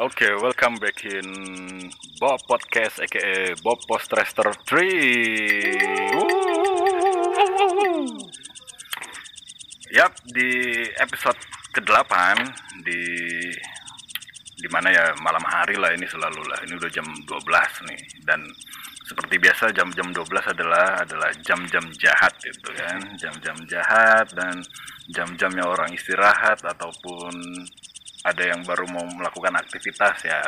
Okay, welcome back in Bob Podcast aka Bob Postrester 3. Yap, di episode ke-8 di di mana ya malam hari lah ini selalu lah. Ini udah jam 12 nih dan seperti biasa jam-jam 12 adalah adalah jam-jam jahat gitu kan. Jam-jam jahat dan jam-jamnya orang istirahat ataupun ada yang baru mau melakukan aktivitas ya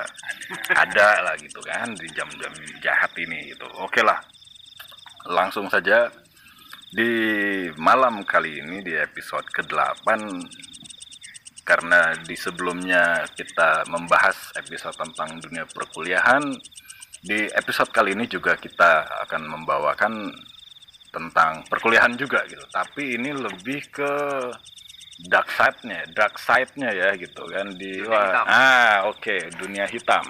ada lah gitu kan di jam-jam jahat ini gitu. Oke lah langsung saja di malam kali ini di episode ke-8 karena di sebelumnya kita membahas episode tentang dunia perkuliahan di episode kali ini juga kita akan membawakan tentang perkuliahan juga gitu. Tapi ini lebih ke dark side-nya, dark side-nya ya gitu kan di Dunia wah, hitam. ah oke dunia hitam.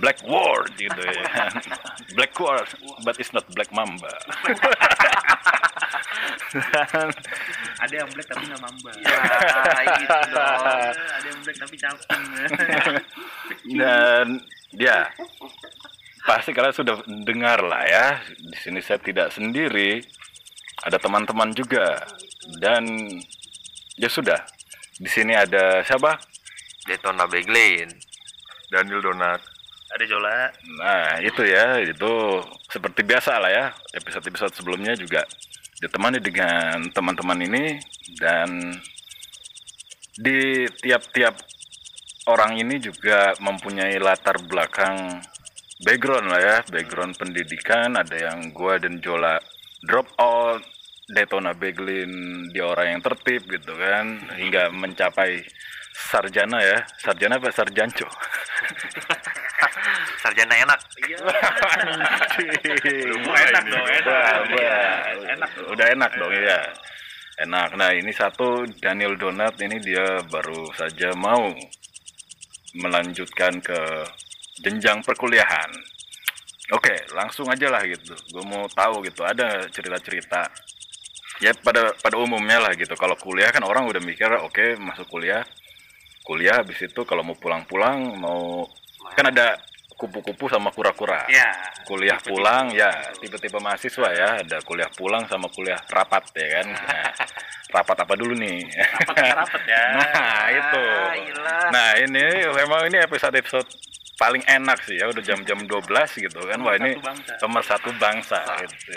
Black World gitu ya. Black World, but it's not Black Mamba. Dan ada yang black tapi nggak mamba Ya, gitu dong. ada yang black tapi capung dan ya pasti kalian sudah dengar lah ya di sini saya tidak sendiri ada teman-teman juga dan ya sudah di sini ada siapa? Daytona Beglin. Daniel Donat. Ada jola. Nah itu ya itu seperti biasa lah ya episode-episode sebelumnya juga ditemani dengan teman-teman ini dan di tiap-tiap orang ini juga mempunyai latar belakang background lah ya background pendidikan ada yang gua dan Jola drop out Daytona Beglin dia orang yang tertib gitu kan hingga mencapai sarjana ya sarjana apa sarjanco Sarjana enak. iya enak dong, enak. Udah, Enak udah enak dong ya. Enak. Nah ini satu Daniel Donat ini dia baru saja mau melanjutkan ke jenjang perkuliahan. Oke, langsung aja lah gitu. Gue mau tahu gitu. Ada cerita-cerita. Ya pada pada umumnya lah gitu. Kalau kuliah kan orang udah mikir oke masuk kuliah, kuliah habis itu kalau mau pulang-pulang mau kan ada kupu-kupu sama kura-kura. Ya. Kuliah pulang ya tipe-tipe mahasiswa ya. Ada kuliah pulang sama kuliah rapat ya kan? Nah, rapat apa dulu nih? Rapat ya. Nah itu. Ah, nah ini memang ini episode episode paling enak sih ya udah jam-jam 12 gitu kan. Wah ini Pemersatu bangsa. pemersatu bangsa gitu.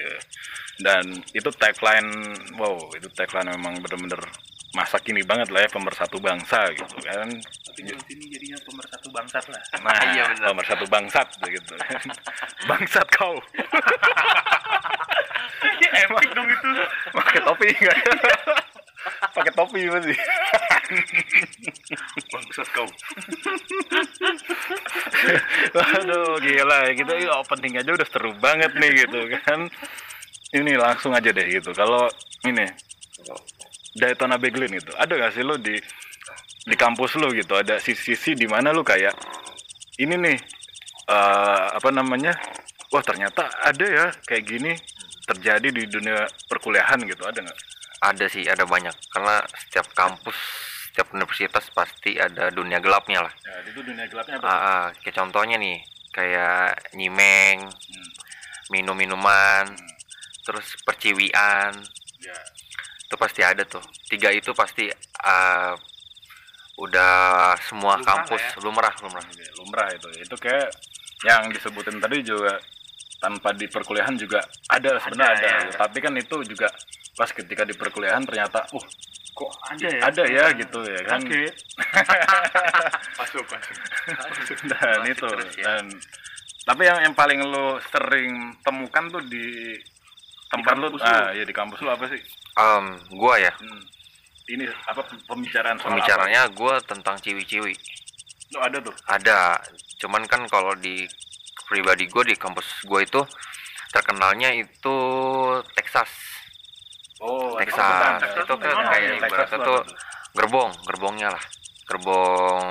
Dan itu tagline wow itu tagline memang bener-bener masa kini banget lah ya pemersatu bangsa gitu kan. Tapi di sini jadinya pemersatu bangsat lah. Nah Iya, bener. pemersatu bangsat gitu. Bangsat kau. Epic dong itu. Pakai topi enggak pakai topi pasti. Bangsat kau. Waduh gila gitu ini opening aja udah seru banget nih gitu kan. Ini langsung aja deh gitu. Kalau ini Daytona Beglin itu ada gak sih lo di di kampus lo gitu? Ada sisi-sisi di mana lo kayak ini nih eh, apa namanya? Wah ternyata ada ya kayak gini terjadi di dunia perkuliahan gitu. Ada nggak Ada sih, ada banyak. Karena setiap kampus, setiap universitas pasti ada dunia gelapnya lah. ya itu dunia gelapnya apa ah, kayak contohnya nih, kayak nyimeng, Hmm. minum-minuman, terus perciwian, ya itu pasti ada tuh. Tiga itu pasti ah, udah semua Lumrah kampus ya. lumrah, lumrah. Lumrah itu itu kayak yang disebutin tadi juga tanpa di perkuliahan juga ada sebenarnya ada, Ada, ya. tapi kan itu juga pas ketika di perkuliahan ternyata uh kok ada ya ada ya gitu ya kan Oke. masuk masuk dan Masih itu terus ya. dan tapi yang yang paling lo sering temukan tuh di tempat lo kampus ah ya di kampus lo apa sih Em, gua ya, Hmm. ini apa pembicaraan soal pembicaranya gua tentang ciwi-ciwi. apa? lo ada tuh Ada, cuman kan kalau di pribadi gue di kampus gue itu terkenalnya itu Texas. Oh Texas sebutan. itu kan Texas kayak Texas ibaratnya tuh gerbong, gerbongnya lah, gerbong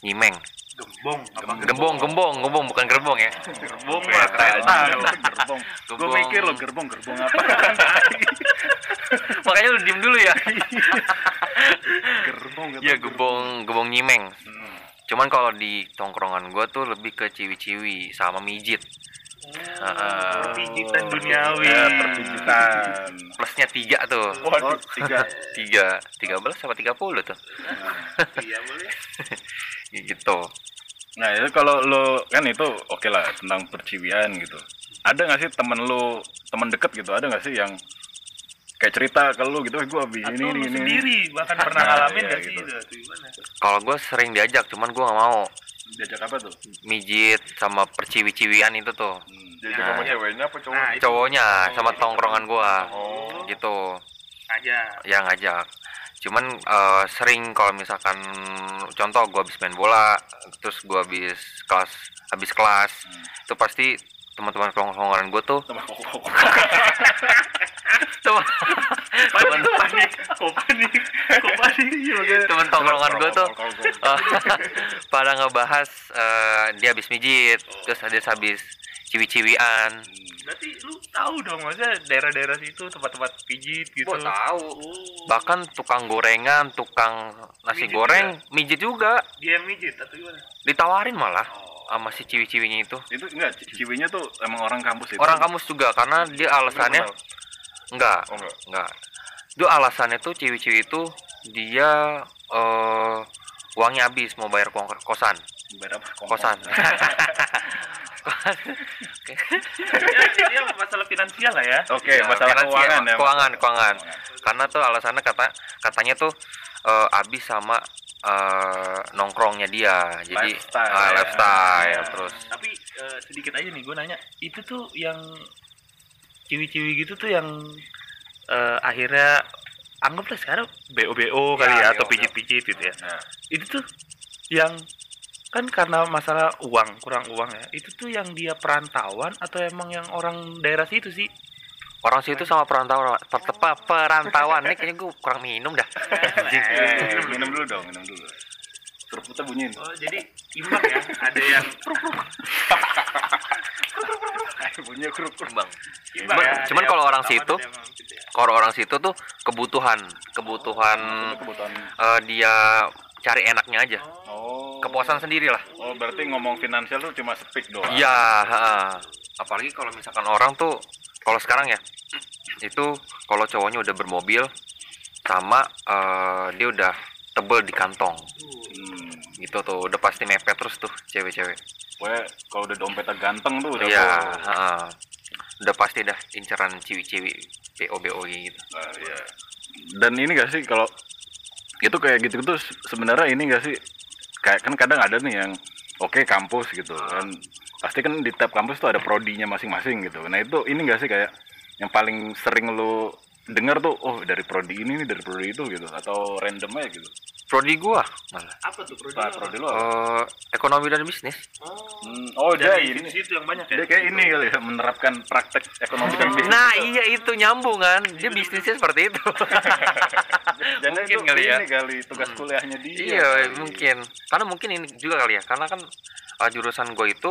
nyimeng, gembong gembong, gembong, gembong bukan gerbong ya. gembong Ya, lah kereta gerbong. Gue Gerbong. mikir lo gerbong gerbong apa? Makanya lu diem dulu ya. gerbong gitu. Iya, gembong, gembong nyimeng. Hmm. cuman kalau di tongkrongan gue tuh lebih ke ciwi-ciwi sama mijit Perpijitan duniawi. Ya, perpijitan. plusnya tiga tuh Oh, tiga. tiga tiga belas sama tiga puluh tuh Iya boleh. gitu Nah, itu kalau lo kan itu oke lah tentang perciwian gitu. Ada nggak sih temen lo, temen deket gitu, ada nggak sih yang kayak cerita ke lo gitu, gue abis ini, lu ini, ini. sendiri bahkan pernah Nah, ngalamin iya, gak sih gitu. itu? Atau gimana? kalau gue sering diajak cuman gue nggak mau Diajak apa tuh? mijit sama perciwi-ciwian itu tuh Hmm. Diajak Nah, sama ceweknya apa cowok? Nah, cowoknya sama tongkrongan gue Oh. gitu aja. yang ngajak cuman eh, sering kalau misalkan contoh gue habis main bola terus gue habis kelas habis kelas Hmm. itu pasti teman-teman tongkrongan gue tuh Kok teman Panik, panik, kok panik, kok panik. Teman tongkrongan gue tuh eh, pada ngebahas eh, dia habis mijit terus ada habis ciwi-ciwian Berarti lu tahu dong maksudnya daerah-daerah situ tempat-tempat pijit gitu. Gua tahu Oh, bahkan tukang gorengan tukang nasi Mijit goreng mijit juga dia yang mijit atau gimana? ditawarin malah Oh. sama si ciwi-ciwinya itu itu enggak, ci- ciwinya tuh emang orang kampus itu. orang kamus juga karena dia alasannya enggak Oh enggak. enggak itu alasannya tuh ciwi-ciwi itu dia eh uangnya habis mau bayar kong- kosan Berapa? kosan ya, dia masalah finansial lah ya. Oke, Ya, masalah keuangan ya. keuangan keuangan karena tuh alasannya kata katanya tuh eh, habis sama eh, nongkrongnya dia jadi Lifestyle, ya. lifestyle Ya. terus Tapi eh, sedikit aja nih gue nanya, itu tuh yang ciwi-ciwi gitu tuh yang eh, akhirnya anggaplah sekarang BO-BO kali Ya, ya, atau pijit-pijit gitu ya. Nah, Itu tuh yang kan karena masalah uang kurang uang ya itu tuh yang dia perantauan atau emang yang orang daerah situ sih? Orang situ sama perantauan per- per- perantauan. Nih kayaknya gue kurang minum dah. Minum, minum dulu dong, minum dulu. Seruputnya bunyiin. oh jadi imbang ya ada yang Bunyinya keruk-keruk. bang Cuman- ya cuman kalau orang situ, ya. kalau orang situ tuh kebutuhan kebutuhan Itu kebutuhan. eh, dia cari enaknya aja Oh. kepuasan sendiri lah Oh, berarti ngomong finansial tuh cuma speak doang. iya apalagi kalau misalkan orang tuh kalau sekarang ya itu kalau cowoknya udah bermobil sama eh, dia udah tebel di kantong Hmm. gitu tuh udah pasti mepet terus tuh cewek-cewek Pokoknya kalau udah dompetnya ganteng tuh udah iya ha. udah pasti dah inceran ciwi-ciwi bo bo gitu Nah, iya. Dan ini gak sih kalau itu kayak gitu tuh se- sebenarnya ini gak sih kayak kan kadang ada nih yang oke kampus gitu kan pasti kan di tiap kampus tuh ada prodinya masing-masing gitu. Nah itu ini gak sih kayak yang paling sering lu dengar tuh oh dari prodi ini nih dari prodi itu gitu atau random aja gitu. prodi gua malah apa tuh prodi Nah, prodi lu apa? Eh, ekonomi dan bisnis oh Hmm, oh dia ini situ yang banyak ya dia kayak ini kali ya menerapkan praktek ekonomi dan bisnis. Nah iya itu nyambung kan Dia bisnisnya seperti itu Jangan mungkin itu kali ya. ini kali tugas kuliahnya dia. Iya kali. mungkin Karena mungkin ini juga kali ya Karena kan uh, jurusan gue itu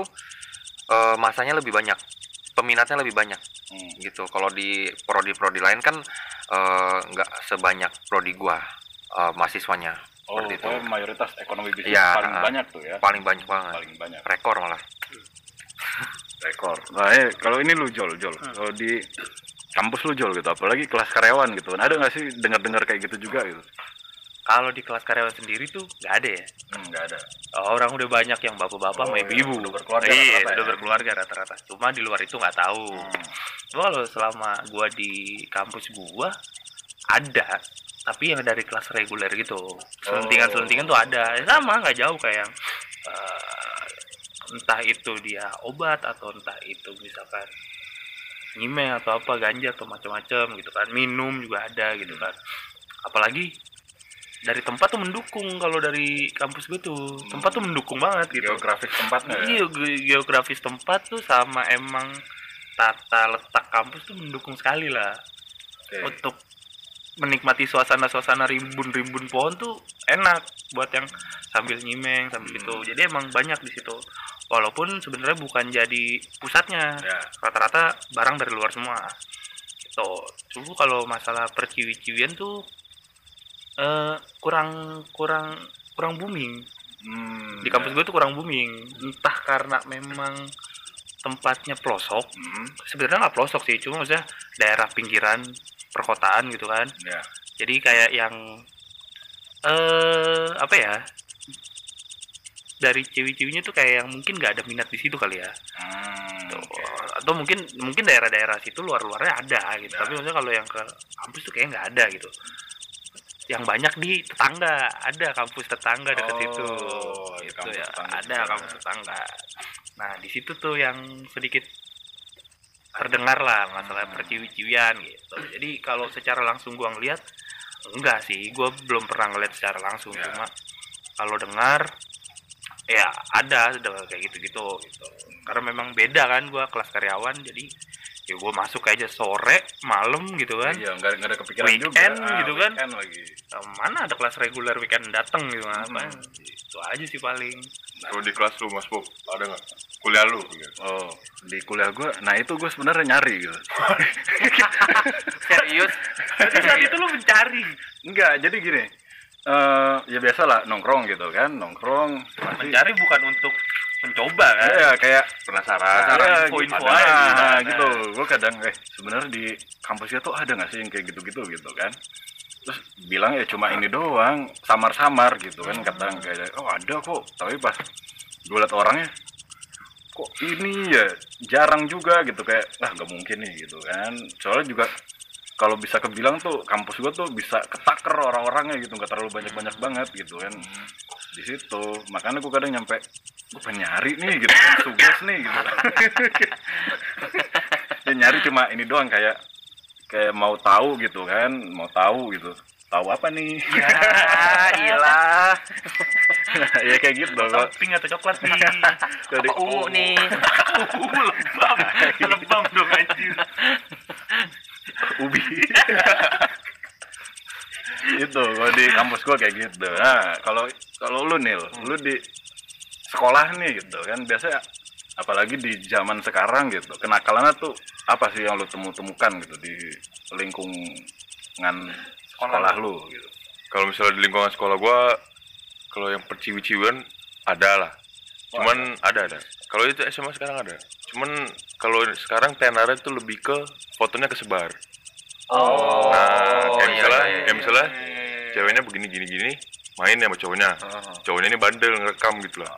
uh, Masanya lebih banyak Peminatnya lebih banyak Hmm. gitu Kalau di prodi-prodi lain kan uh, nggak sebanyak prodi gua uh, mahasiswanya Oh, seperti itu pokoknya mayoritas ekonomi bisnis Iya, paling uh, banyak tuh ya. paling banyak banget Paling banyak. rekor malah Rekor. Nah, eh, kalau ini lu Jol, Jol. Kalau di kampus lu Jol gitu, apalagi kelas karyawan gitu. Ada nggak sih dengar-dengar kayak gitu juga gitu? Kalau di kelas karyawan sendiri tuh nggak ada ya? Hmm, nggak ada. orang udah banyak yang bapak-bapak Oh, sama iya. ibu-ibu. Udah berkeluarga iya rata-rata udah ya. berkeluarga rata-rata. Cuma di luar itu nggak tahu. Hmm. Cuma kalau selama gua di kampus gua ada. Tapi yang dari kelas reguler gitu. Selentingan-selentingan tuh ada. Ya sama nggak jauh kayak yang eh, entah itu dia obat atau entah itu misalkan nyimeng atau apa ganja atau macam-macam gitu kan. Minum juga ada gitu kan. Apalagi dari tempat tuh mendukung kalau dari kampus gue tuh tempat tuh mendukung banget gitu Geografis tempatnya ya. Iya, ge- geografis tempat tuh sama emang tata letak kampus tuh mendukung sekali lah Oke. untuk menikmati suasana-suasana rimbun-rimbun pohon tuh enak buat yang sambil nyimeng sambil Hmm. itu. Jadi emang banyak di situ. Walaupun sebenarnya bukan jadi pusatnya. Ya. Rata-rata barang dari luar semua. Gitu. Cuma kalau masalah perciwi-ciwian tuh eh kurang kurang kurang booming. Hmm, di kampus gue tuh kurang booming entah karena memang tempatnya pelosok Hmm, sebenarnya nggak pelosok sih cuma maksudnya daerah pinggiran perkotaan gitu kan ya. jadi kayak yang eh apa ya dari cewek-ceweknya tuh kayak yang mungkin nggak ada minat di situ kali ya Hmm, Tuh. oke. atau mungkin mungkin daerah-daerah situ luar-luarnya ada gitu Ya. tapi maksudnya kalau yang ke kampus tuh kayak nggak ada gitu yang banyak di tetangga. Ada kampus tetangga dekat Oh, gitu kampus ya. tetangga ada juga. kampus tetangga. Nah di situ tuh yang sedikit terdengar lah masalah Hmm. perciwi-ciwian gitu. Jadi kalau secara langsung gua ngeliat enggak sih. Gua belum pernah ngeliat secara langsung. Ya. cuma kalau dengar ya ada udah kayak gitu-gitu gitu. Karena memang beda kan gua kelas karyawan jadi ya gua masuk aja sore malam gitu kan Iya, nggak nggak ada kepikiran juga. Weekend gitu kan. Weekend lagi. Eh, mana ada kelas reguler weekend dateng gitu Hmm. apa itu aja sih paling Kalau di kelas lu Mas Bob, ada nggak? Kuliah lu gitu. Oh, di kuliah gue, nah itu gue sebenarnya nyari gitu. serius jadi saat itu lu mencari Enggak, jadi gini. Eh ya biasa lah nongkrong gitu kan, nongkrong. pasti- mencari bukan untuk mencoba kan Iya, kayak Penasaran. Penasaran. Iya, info-info gitu. aja Nah, gitu. gitu. Gue kadang eh sebenarnya di kampusnya tuh ada nggak sih yang kayak gitu-gitu gitu kan? Terus bilang ya cuma ini doang, samar-samar gitu kan kadang kayak oh ada kok, tapi pas gue liat orangnya kok ini ya jarang juga gitu kayak ah nggak mungkin nih gitu kan soalnya juga kalau bisa kebilang tuh kampus gue tuh bisa ketaker orang-orangnya gitu nggak terlalu banyak-banyak banget gitu kan. Di situ makanya gue kadang nyampe gue pengen nyari nih gitu kan tugas nih gitu. Ya nyari cuma ini doang kayak kayak mau tahu gitu kan mau tahu gitu. Tahu apa nih? Ya iyalah. Ya kayak gitu kalau pink atau coklat nih? Dari apa ungu nih? Uh lebam. Lebam dong anjir ubi itu kalau di kampus gua kayak gitu nah kalau kalau lu nil lu di sekolah nih gitu kan biasa apalagi di zaman sekarang gitu kenakalannya tuh apa sih yang lu temu temukan gitu di lingkungan sekolah lu gitu Kalau misalnya di lingkungan sekolah gua, kalau yang perciwi-ciwian ada lah. Cuman ada ada. Kalau itu SMA sekarang ada. Cuman kalau sekarang tenarnya itu lebih ke fotonya kesebar. Oh Nah, kayak iya, misalnya, iya, iya, kayak misalnya ceweknya begini gini gini, main ya sama cowoknya. Cowoknya ini bandel ngerekam gitu lah.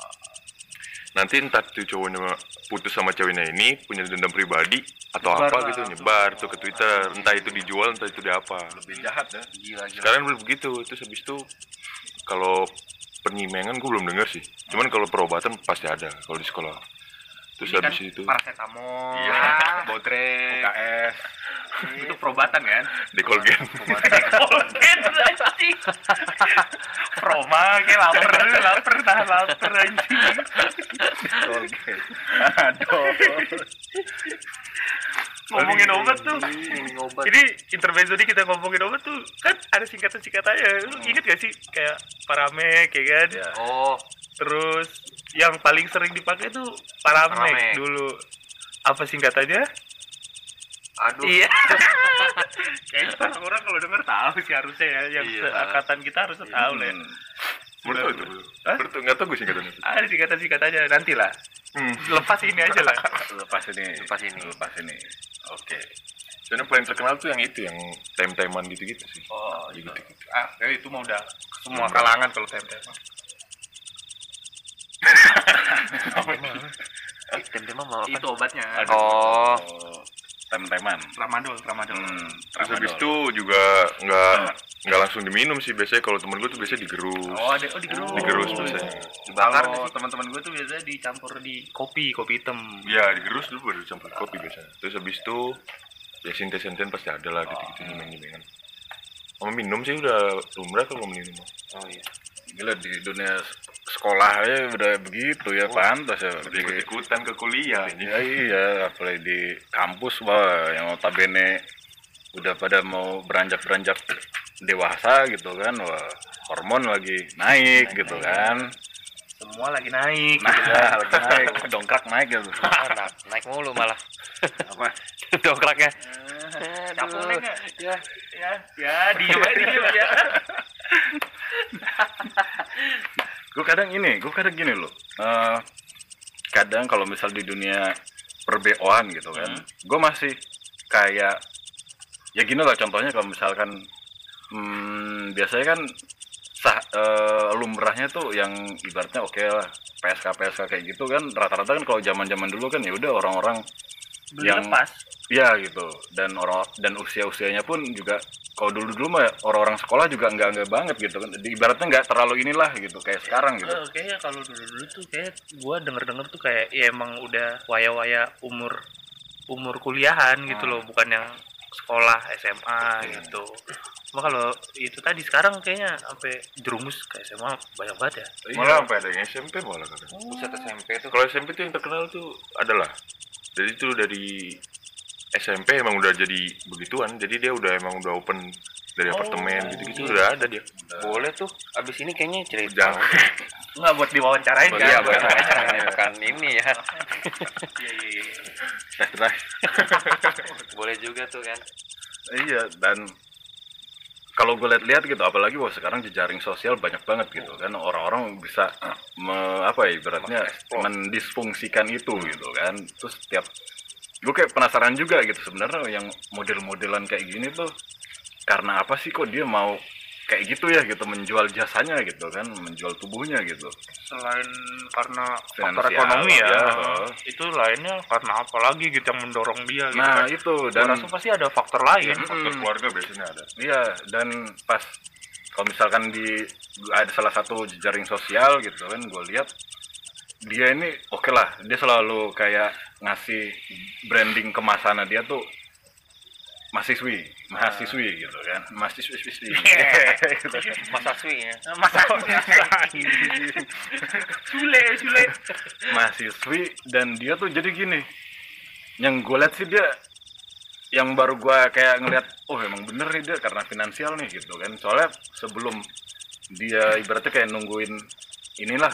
Nanti entah tuh cowoknya putus sama ceweknya ini punya dendam pribadi atau Nyebar apa lah. gitu nyebar tuh ke Twitter. Entah itu dijual, entah itu di apa. lebih jahat ya gila gila Sekarang belum begitu. Terus habis itu kalau penyimengan gue belum denger sih. Cuman kalau perobatan pasti ada kalau di sekolah. Terus Ini kan habis itu paracetamol Iya. botre UKS itu perobatan kan? Dekolgen. Kolgen anjing. Proma kayak lapar lapar tahan lapar anjing. Oke aduh. Ngomongin obat tuh. Ngomongin obat. ini intermezzo nih kita ngomongin obat tuh. Kan ada singkatan-singkatannya lu inget gak sih? Kayak paramek ya kan? Ya oh terus yang paling sering dipakai tuh paramek, Paramek. dulu apa singkatannya aduh iya kayaknya orang-orang kalau denger tahu sih harusnya ya yang Iya. seangkatan kita harusnya tahu lah ya. Menurut itu? Hah? Menurut nggak tahu gue singkatan itu. ada singkatan-singkatannya nanti lah Hmm. lepas ini aja lah lepas ini Lepas ini. lepas ini oke Soalnya paling terkenal tuh yang itu yang time-timean gitu-gitu sih. oh gitu gitu. ah kayak itu mah udah semua kalangan kalau tempe mah tem-tem mau apa? Itu obatnya. Oh. oh tem-teman tramadol tramadol. Hmm, Terus habis itu juga nggak nggak langsung diminum sih. Biasanya kalau temen gue tuh biasanya digerus. oh ada oh digerus. Digerus biasanya. dibakar kalau teman-teman gue tuh biasanya dicampur di kopi kopi hitam. Iya digerus dulu baru dicampur kopi biasanya. Terus habis itu ya sinten-sinten pasti ada lah gitu-gitu nyimeng-nyimengan. Mau minum sih udah lumrah kalau minum. oh iya gila di dunia sekolah aja udah begitu ya pantas ya di, ikut-ikutan ke kuliah. ya iya apalagi di kampus wah yang notabene udah pada mau beranjak beranjak dewasa gitu kan wah hormon lagi naik gitu kan semua lagi naik nah gitu kan. lagi naik dongkrak naik gitu Nah, naik mulu malah apa dongkraknya Capung Aduh. naik nggak? ya ya ya diem aja ya gue kadang ini gue kadang gini loh. Eh, kadang kalau misal di dunia perbeoan gitu kan gue masih kayak ya gini lah contohnya kalau misalkan hmm, biasanya kan sah, eh, lumrahnya tuh yang ibaratnya oke lah PSK PSK kayak gitu kan rata-rata kan kalau zaman zaman dulu kan ya udah orang-orang beli yang- lepas. Iya gitu. Dan orang dan usia usianya pun juga kalau dulu dulu mah orang-orang sekolah juga nggak nggak banget gitu kan. Ibaratnya nggak terlalu inilah gitu kayak sekarang gitu. Eh, kayaknya kalau dulu dulu tuh kayak gua denger denger tuh kayak ya emang udah waya waya umur umur kuliahan gitu loh bukan yang sekolah SMA gitu. Cuma kalau itu tadi sekarang kayaknya sampai jerumus ke SMA banyak banget ya. Malah sampai ada yang SMP malah kadang. Buset SMP tuh. Kalau SMP tuh yang terkenal tuh adalah. Jadi itu dari SMP emang udah jadi begituan. Jadi dia udah emang udah open dari apartemen gitu-gitu udah ada dia. Boleh tuh. Abis ini kayaknya cerita. Jangan. nggak buat diwawancarain kan Iya, Buat bukan, bukan ini ya. Iya, iya, iya. Boleh juga tuh kan. iya dan kalau gue lihat-lihat gitu apalagi wah sekarang jejaring sosial banyak banget gitu kan. Orang-orang bisa me, apa ya ibaratnya mendisfungsikan itu gitu kan. Terus setiap gue kayak penasaran juga gitu sebenarnya yang model-modelan kayak gini tuh karena apa sih kok dia mau kayak gitu ya gitu menjual jasanya gitu kan menjual tubuhnya gitu selain karena faktor ekonomi ya, ya. itu lainnya karena apa lagi gitu yang mendorong dia gitu nah kan. itu dan rasa pasti ada faktor lain Faktor keluarga biasanya ada. Iya, dan pas kalau misalkan di ada salah satu jejaring sosial gitu kan, gue lihat dia ini oke lah, dia selalu kayak ngasih branding kemasannya dia tuh mahasiswi, mahasiswi gitu kan, mahasiswi gitu. Masa swi ya. masa sule sule. Mahasiswi dan dia tuh jadi gini, yang gue lihat sih dia yang baru gua kayak ngeliat oh emang bener nih dia karena finansial nih gitu kan. Soalnya sebelum dia ibaratnya kayak nungguin inilah.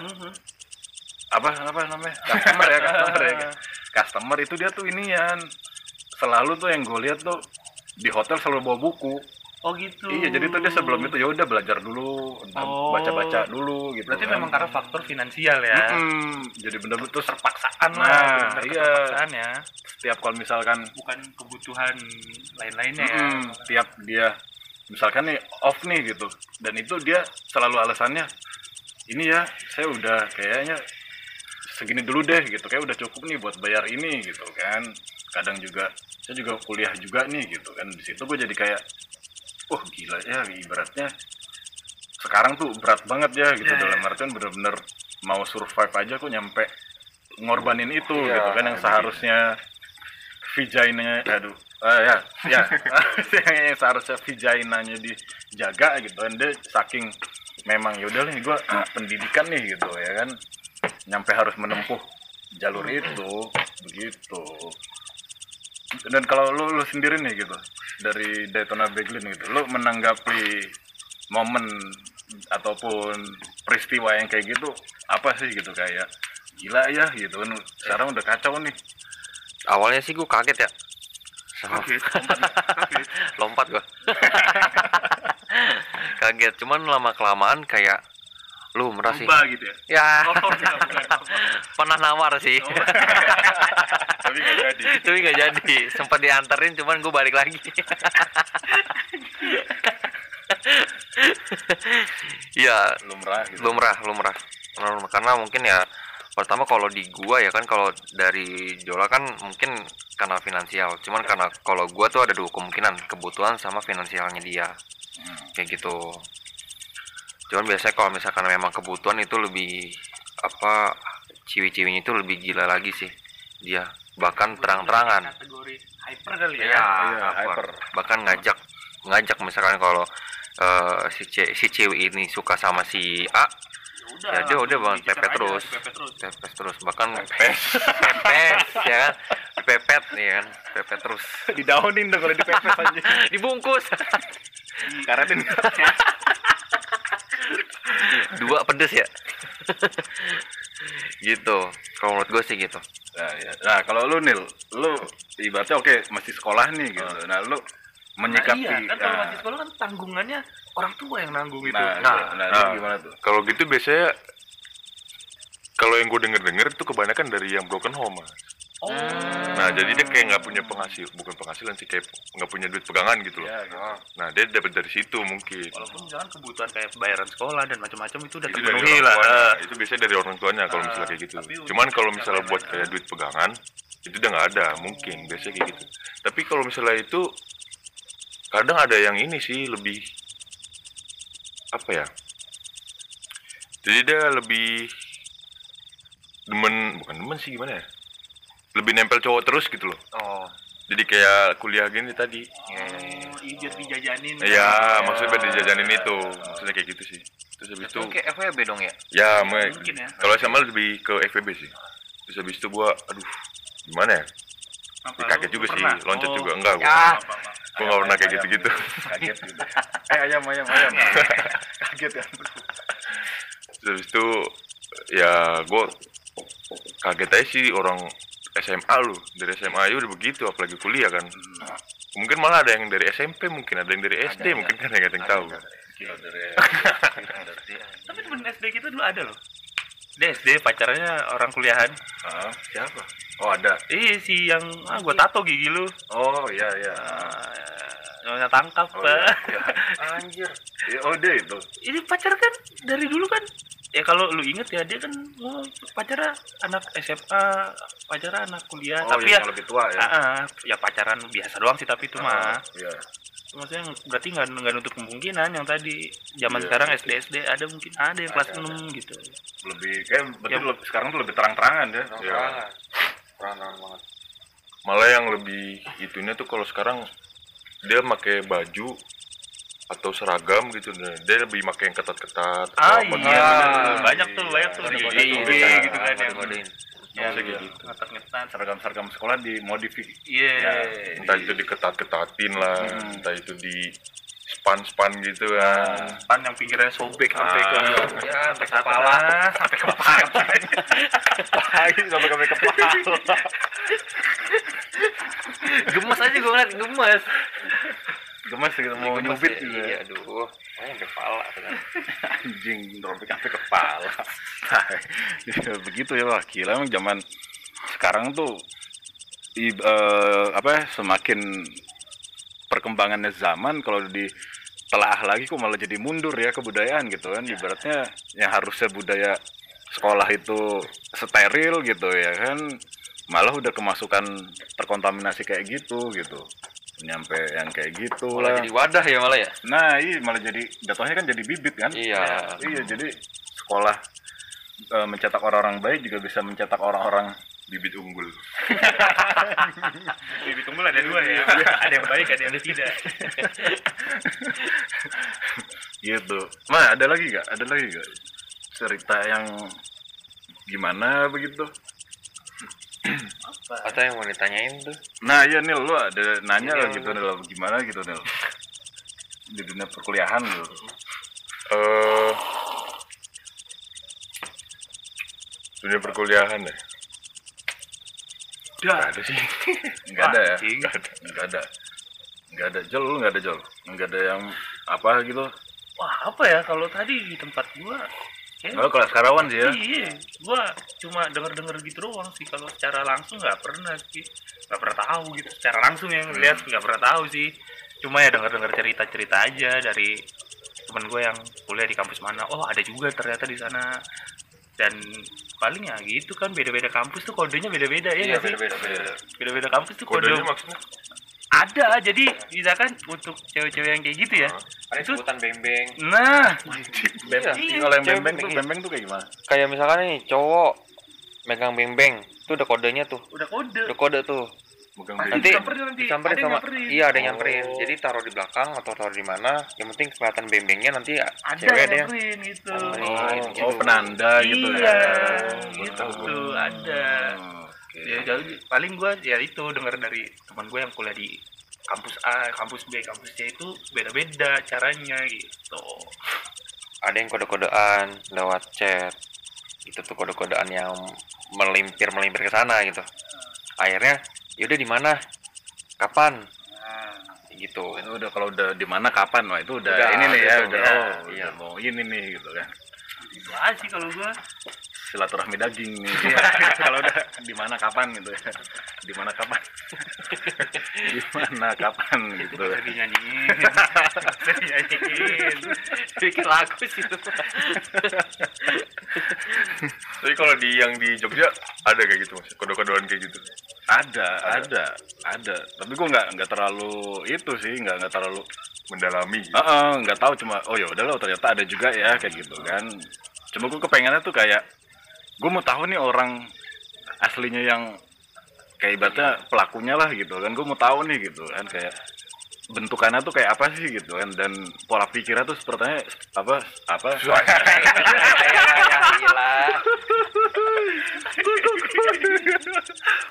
Apa apa namanya? Customer ya customer ya. Customer itu dia tuh inian. Selalu tuh yang gue lihat tuh di hotel selalu bawa buku. Oh gitu. Iya jadi tuh dia sebelum itu ya udah belajar dulu Oh. baca baca dulu gitu berarti kan. memang karena faktor finansial ya. Mm-mm. jadi bener-bener terpaksaan Nah, lah benar-benar iya. keterpaksaan ya. Setiap kalau misalkan bukan kebutuhan lain-lainnya ya. Mm, tiap dia misalkan nih off nih gitu. Dan itu dia selalu alasannya ini ya saya udah kayaknya segini dulu deh gitu. Kayak udah cukup nih buat bayar ini gitu kan kadang juga saya juga kuliah juga nih gitu kan. Di situ gue jadi kayak oh gila ya ibaratnya sekarang tuh berat banget ya gitu. Ya, dalam ya. artian bener-bener mau survive aja kok nyampe ngorbanin itu Iya, gitu kan yang seharusnya vagina aduh eh, ya ya. Yang seharusnya vaginanya dijaga gitu kan dia saking memang yaudah nih gue pendidikan nih gitu ya kan. Nyampe harus menempuh jalur itu begitu dan kalau lu, lu sendiri nih gitu dari Daytona Beglin gitu lu menanggapi momen ataupun peristiwa yang kayak gitu apa sih gitu? Kayak gila ya gitu. Kan sekarang udah kacau nih. Awalnya sih gue kaget ya. Sama- Kaget, lompat gua. Kaget. Cuman lama kelamaan kayak lu merasa gitu ya? Ya. Oh bukan. pernah nawar sih Tapi nggak jadi. tapi nggak jadi. Sempat dianterin cuman gue balik lagi. Ya lumrah gitu. Lumrah lumrah. Karena mungkin ya pertama kalau di gua ya kan kalau dari Jola kan mungkin karena finansial. Cuman karena kalau gua tuh ada dua kemungkinan kebutuhan sama finansialnya dia. Kayak gitu. Cuman biasanya kalau misalkan memang kebutuhan itu lebih apa ciwi-ciwinya itu lebih gila lagi sih dia bahkan terang-terangan. kategori hyper kali ya. Iya, Iya, hyper. hyper. Bahkan ngajak ngajak misalkan kalau eh, si ce- si cewek ini suka sama si A, udah Ya, dia udah, Bang, pepet terus. pepet terus. Bahkan pepes pepes ya kan? Dipepet ya kan? Pepet terus. Didaunin dong kalau dipepes aja dibungkus. Karetin. Dua pedes ya gitu. Kalau menurut gue sih gitu. Nah, ya. nah kalau lu nil lu ibaratnya oke masih sekolah nih gitu. Nah lu menyikapi nah, iya kan kalau nah, masih sekolah kan tanggungannya orang tua yang nanggung itu. Nah, Nah, nah, nah, nah. gimana tuh? Kalau gitu biasanya kalau yang gue denger denger itu kebanyakan dari yang broken home Mas. Oh. nah jadi dia kayak nggak punya penghasil bukan penghasilan sih kayak nggak punya duit pegangan gitu loh. Ya gitu. nah dia dapat dari situ mungkin. Walaupun misalkan kebutuhan kayak bayaran sekolah dan macam-macam itu udah itu terpenuhi lah. tuanya. Eh, itu biasanya dari orang tuanya kalau misalnya kayak gitu. Tapi cuman kalau misalnya buat kayak duit pegangan itu udah nggak ada mungkin biasanya kayak gitu. Tapi kalau misalnya itu kadang ada yang ini sih lebih apa ya? Jadi dia lebih demen bukan demen sih gimana ya lebih nempel cowok terus gitu loh oh jadi kayak kuliah gini tadi Oh, iya biar dijajanin. Iya, maksudnya biar dijajanin itu. Maksudnya kayak gitu sih. Terus habis itu kayak FWB dong ya ya, me- Mungkin ya. kalau sama lebih ke FVB sih. Terus habis itu gua aduh, gimana ya? Apa, Ya, kaget juga sih, pernah? loncat Oh, juga enggak gua. ya. Gua enggak pernah kayak gitu-gitu. kaget gitu eh ayam ayam ayam kaget kan Terus habis itu ya gua kaget aja sih orang SMA lu dari SMA aja udah begitu apalagi kuliah kan. Mungkin malah ada yang dari SMP mungkin ada yang dari SD ada. mungkin kan yang ada yang tahu. gila dari Tapi temen SD kita dulu ada loh. Dia SD pacarnya orang kuliahan. Ah, siapa? Oh ada. Iya si yang ah gua tato gigi lu. oh iya iya. Ah, Nyonya tangkap. oh, iya, Pak. iya. anjir oh dia itu Ini pacar kan dari dulu kan. Ya kalau lu inget ya dia kan oh, pacarnya anak SMA, pacarnya anak kuliah. oh tapi iya, ya yang lebih tua ya ah, ya pacaran biasa doang sih tapi itu mah. iya Maksudnya berarti nggak nggak nutup kemungkinan yang tadi zaman Iya. sekarang SD SD ada mungkin ada yang kelas Ada, 6 gitu. lebih kayak betul Ya. lebih- sekarang tuh lebih terang-terangan ya Iya. Terang-terang banget malah yang lebih itunya tuh kalau sekarang dia pakai baju atau seragam gitu dia lebih pakai yang ketat-ketat Ah iya, gitu. bener. banyak tuh banyak tuh di Kode-kode IG tuh, gitu kan kayak gitu. ngetat-ngetat. seragam-seragam sekolah dimodifikasi Iya. Ya, entah itu diketat-ketatin lah Hmm. entah itu di span-span gitu kan Pan yang pinggirnya sobek sampai ke Ah. ya sampai ke kepala, sampai ke kepala. Sampai sampai kepala gemes aja gue ngeliat gemes. Gemes gitu mau Gemes nyubit ya, juga iya aduh. Sampai kepala kan. anjing robek sampai kepala. Ya, begitu ya wah gila emang zaman sekarang tuh i- eh, apa ya, semakin perkembangannya zaman kalau di telah lagi kok malah jadi mundur ya kebudayaan gitu kan. Ibaratnya yang harusnya budaya sekolah itu steril gitu ya kan malah udah kemasukan terkontaminasi kayak gitu gitu nyampe yang kayak gitu malah lah jadi wadah ya malah ya Nah, iya malah jadi jatuhnya kan jadi bibit kan? Iya. Iya, jadi sekolah eh, mencetak orang-orang baik juga bisa mencetak orang-orang bibit unggul Bibit unggul ada dua ya. ada yang baik, ada yang tidak. gitu. Mah ada lagi gak? Ada lagi gak? Cerita yang gimana begitu? Atau yang mau ditanyain tuh Nah, iya Nil, lu ada nanya Iya, lah gitu Nil, gimana gitu Nil? Di dunia perkuliahan gitu. eh dunia perkuliahan ya Dah. Nggak ada sih Enggak ada ya? Enggak ada. Enggak ada. Enggak ada. Jol, lu enggak ada Jol. Enggak ada yang apa gitu. Wah, apa ya kalau tadi di tempat gua ya, Kalau kelas karawan sih ya. Iya, gua cuma denger-denger gitu doang sih kalau secara langsung nggak pernah sih, nggak pernah tahu gitu. Secara langsung yang lihat nggak pernah tahu sih. Cuma ya denger-denger cerita-cerita aja dari temen gue yang kuliah di kampus mana. Oh ada juga ternyata di sana. Dan paling ya gitu kan beda-beda kampus tuh kodenya beda-beda ya sih? beda-beda Beda-beda kampus tuh kode kodenya maksudnya ada. Jadi misalkan untuk cewek-cewek yang kayak gitu ya. ada Itu- sebutan bembeng Nah, Bem- Iya, kalau yang bembeng tuh iya. bembeng tuh kayak gimana? kayak misalkan nih cowok megang bembeng itu udah kodenya tuh udah kode. udah kode tuh Pasti nanti disamperin nanti. disamperin Ada yang sama nyamperin. iya ada yang nyamperin Oh. jadi taruh di belakang atau taruh di mana yang penting kelihatan bembengnya nanti ada cewek yang ada yang nyamperin gitu. Oh, Oh, gitu. oh penanda gitu iya, ya. gitu Oh, tuh ada. Ya, jadi paling gua ya itu dengar dari teman gue yang kuliah di kampus A, kampus B, kampus C itu beda-beda caranya gitu. ada yang kode-kodean lewat chat. Itu tuh kode-kodean yang melimpir melimpir ke sana gitu. Akhirnya yaudah di mana? Kapan? Gitu. Oh, itu udah kalau udah di mana kapan? Wah itu udah, Udah, ini nih ya gitu, udah ya, oh iya. udah mau ini nih gitu kan. Itu aja sih kalau gua. Silaturahmi daging nih kalau udah di mana kapan gitu ya di mana kapan di mana kapan gitu dinyanyiin. Bisa dinyanyiin. bikin lagu sih itu Tapi kalau di yang di Jogja ada kayak gitu mas, kode-kodean kayak gitu. ada ada ada tapi gue nggak nggak terlalu itu sih nggak nggak terlalu Mendalami. gitu. Heeh, nggak tahu cuma oh ya udah lo ternyata ada juga ya kayak gitu kan cuma gue kepengennya tuh kayak gue mau tahu nih orang aslinya yang kayak ibaratnya pelakunya lah gitu kan. Gue mau tahu nih gitu kan kayak bentukannya tuh kayak apa sih gitu kan. Dan pola pikirnya tuh sepertinya apa apa? Ya gila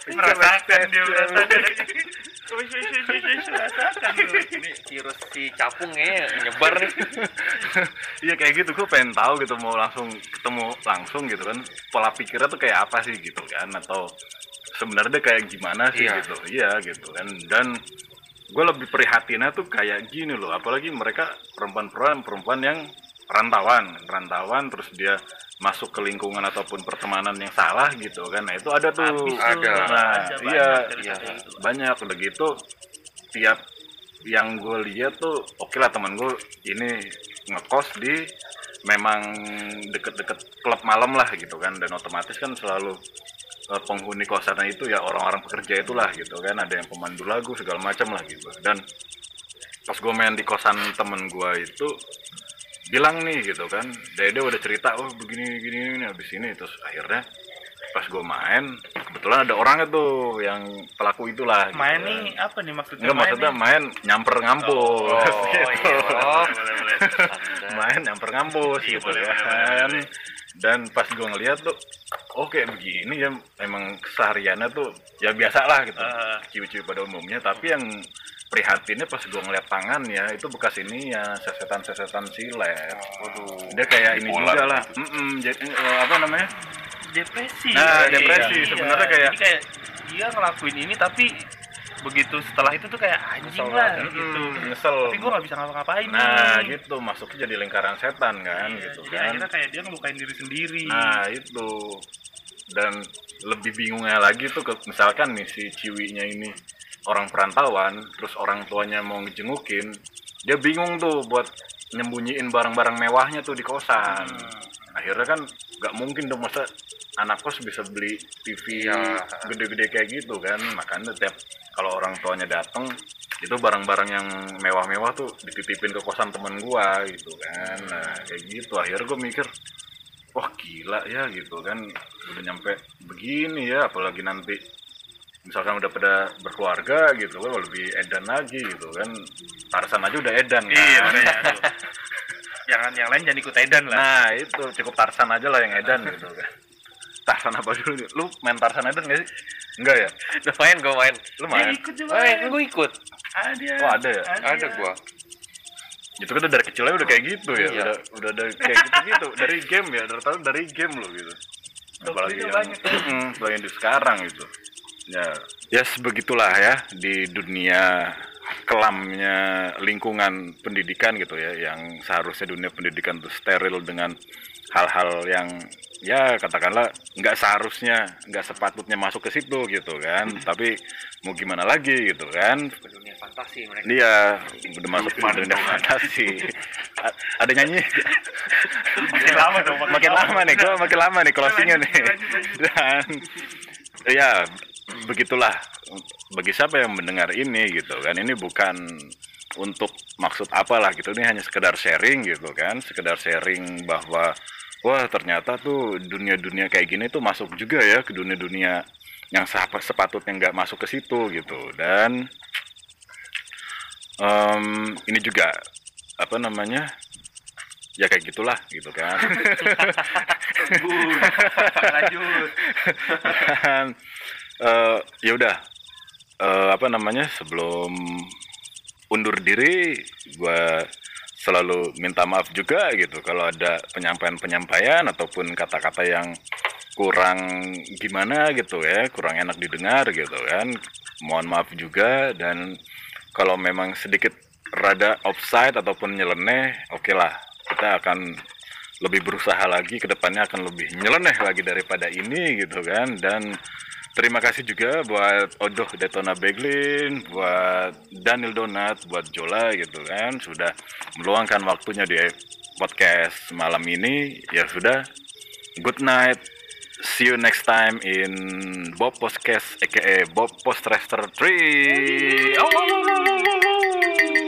Merasakan dia merasakan. Ini virus si capungnya nyebar nih. Iya kayak gitu, gue pengen tahu gitu mau langsung ketemu langsung gitu kan. Pola pikirnya tuh kayak apa sih gitu kan? Atau sebenarnya kayak gimana sih Iya. gitu, iya gitu kan. Dan gue lebih prihatinnya tuh kayak gini loh, apalagi mereka perempuan-perempuan perempuan yang rantauan, rantauan terus dia masuk ke lingkungan ataupun pertemanan yang salah gitu kan, nah itu ada tuh, Habis tuh, Ada. nah ada iya. banyak cerita iya. gitu. banyak. Udah gitu tiap yang gue lihat tuh oke lah teman gue ini ngekos di memang deket-deket klub malam lah gitu kan. Dan otomatis kan selalu eh, penghuni kosannya itu ya orang-orang pekerja itulah gitu kan. Ada yang pemandu lagu segala macam lah gitu. Dan pas gue main di kosan temen gue itu bilang nih gitu kan Dede udah cerita oh begini begini ini habis ini. Terus akhirnya pas gue main kebetulan ada orangnya tuh yang pelaku itulah gitu Main kan. nih apa nih maksudnya? Enggak maksudnya nih? main nyamper ngampus Oh, gitu. iya, boleh, Oh. boleh, boleh. Anda. main nyamper ngampus Iya, gitu boleh, kan boleh, boleh. dan pas gue ngeliat tuh oh kayak begini ya emang kesehariannya tuh ya biasa lah gitu Ah. ciwi-ciwi pada umumnya tapi yang prihatinnya pas gue ngeliat tangan ya itu bekas ini ya sesetan-sesetan silet Waduh. dia kayak ini juga lah gitu. Mm-mm, jadi eh, apa namanya depresi. Nah, Iya, depresi. iya. Sebenarnya kayak- Jadi kayak dia ngelakuin ini tapi begitu setelah itu tuh kayak anjing Nyesel lah banget. gitu. Mm, nyesel Tapi gue gak bisa ngapa-ngapain nah nih. gitu masuknya jadi lingkaran setan kan Iya, gitu jadi kan akhirnya kayak dia ngelukain diri sendiri. Nah itu dan lebih bingungnya lagi tuh ke- misalkan nih si ciwinya ini orang perantauan, terus orang tuanya mau ngejengukin, dia bingung tuh buat nyembunyiin barang-barang mewahnya tuh di kosan. Hmm. Akhirnya kan nggak mungkin dong masa anak kos bisa beli TV Iya. gede-gede kayak gitu kan, makanya tiap kalau orang tuanya datang itu barang-barang yang mewah-mewah tuh dititipin ke kosan temen gua gitu kan. Nah kayak gitu. Akhirnya gue mikir wah gila ya gitu kan. Udah nyampe begini ya apalagi nanti misalkan udah pada berkeluarga gitu kan lebih edan lagi gitu kan. Tarsan aja udah edan kan. Iya, makanya tuh. Jangan yang lain jangan ikut edan lah. nah itu. Cukup Tarsan aja lah yang edan gitu kan Tarsan apa dulu nih? lu main Tarsan edan gak sih enggak ya Udah main gue main. lu main ikut juga. Main, gue ikut. Ada. Oh, ada ya? Ada gua. itu kan dari kecilnya udah kayak gitu ya Iya. udah udah ada kayak gitu gitu dari game ya dari tahun dari game loh gitu apalagi yang banyak ya. Apalagi yang di sekarang gitu ya ya sebegitulah ya di dunia kelamnya lingkungan pendidikan gitu ya yang seharusnya dunia pendidikan itu steril dengan hal-hal yang ya katakanlah nggak seharusnya nggak sepatutnya masuk ke situ gitu kan. Tapi mau gimana lagi gitu kan. Dunia fantasi mereka. dia udah masuk ke dunia fantasi. Ada nyanyi? Makin lama dong, makin lama. nih gua makin lama nih closingnya nih. dan ya begitulah. Bagi siapa yang mendengar ini gitu kan. Ini bukan untuk maksud apalah gitu. Ini hanya sekedar sharing gitu kan. Sekedar sharing bahwa wah ternyata tuh dunia-dunia kayak gini tuh masuk juga ya ke dunia-dunia yang sep- sepatutnya nggak masuk ke situ gitu dan em, ini juga apa namanya ya kayak gitulah gitu kan Lanjut. Eh, ya udah Eh, apa namanya sebelum undur diri gua selalu minta maaf juga gitu. Kalau ada penyampaian-penyampaian ataupun kata-kata yang kurang gimana gitu ya kurang enak didengar gitu kan mohon maaf juga. Dan kalau memang sedikit rada offside ataupun nyeleneh oke lah. Kita akan lebih berusaha lagi ke depannya akan lebih nyeleneh lagi daripada ini gitu kan. Dan terima kasih juga buat Odoh Daytona Beglin buat Daniel Donat buat Jola gitu kan. Sudah meluangkan waktunya di podcast malam ini. Ya sudah good night. See you next time in Bob Podcast aka Bob Post Raster 3 oh, oh, oh, oh, oh, oh.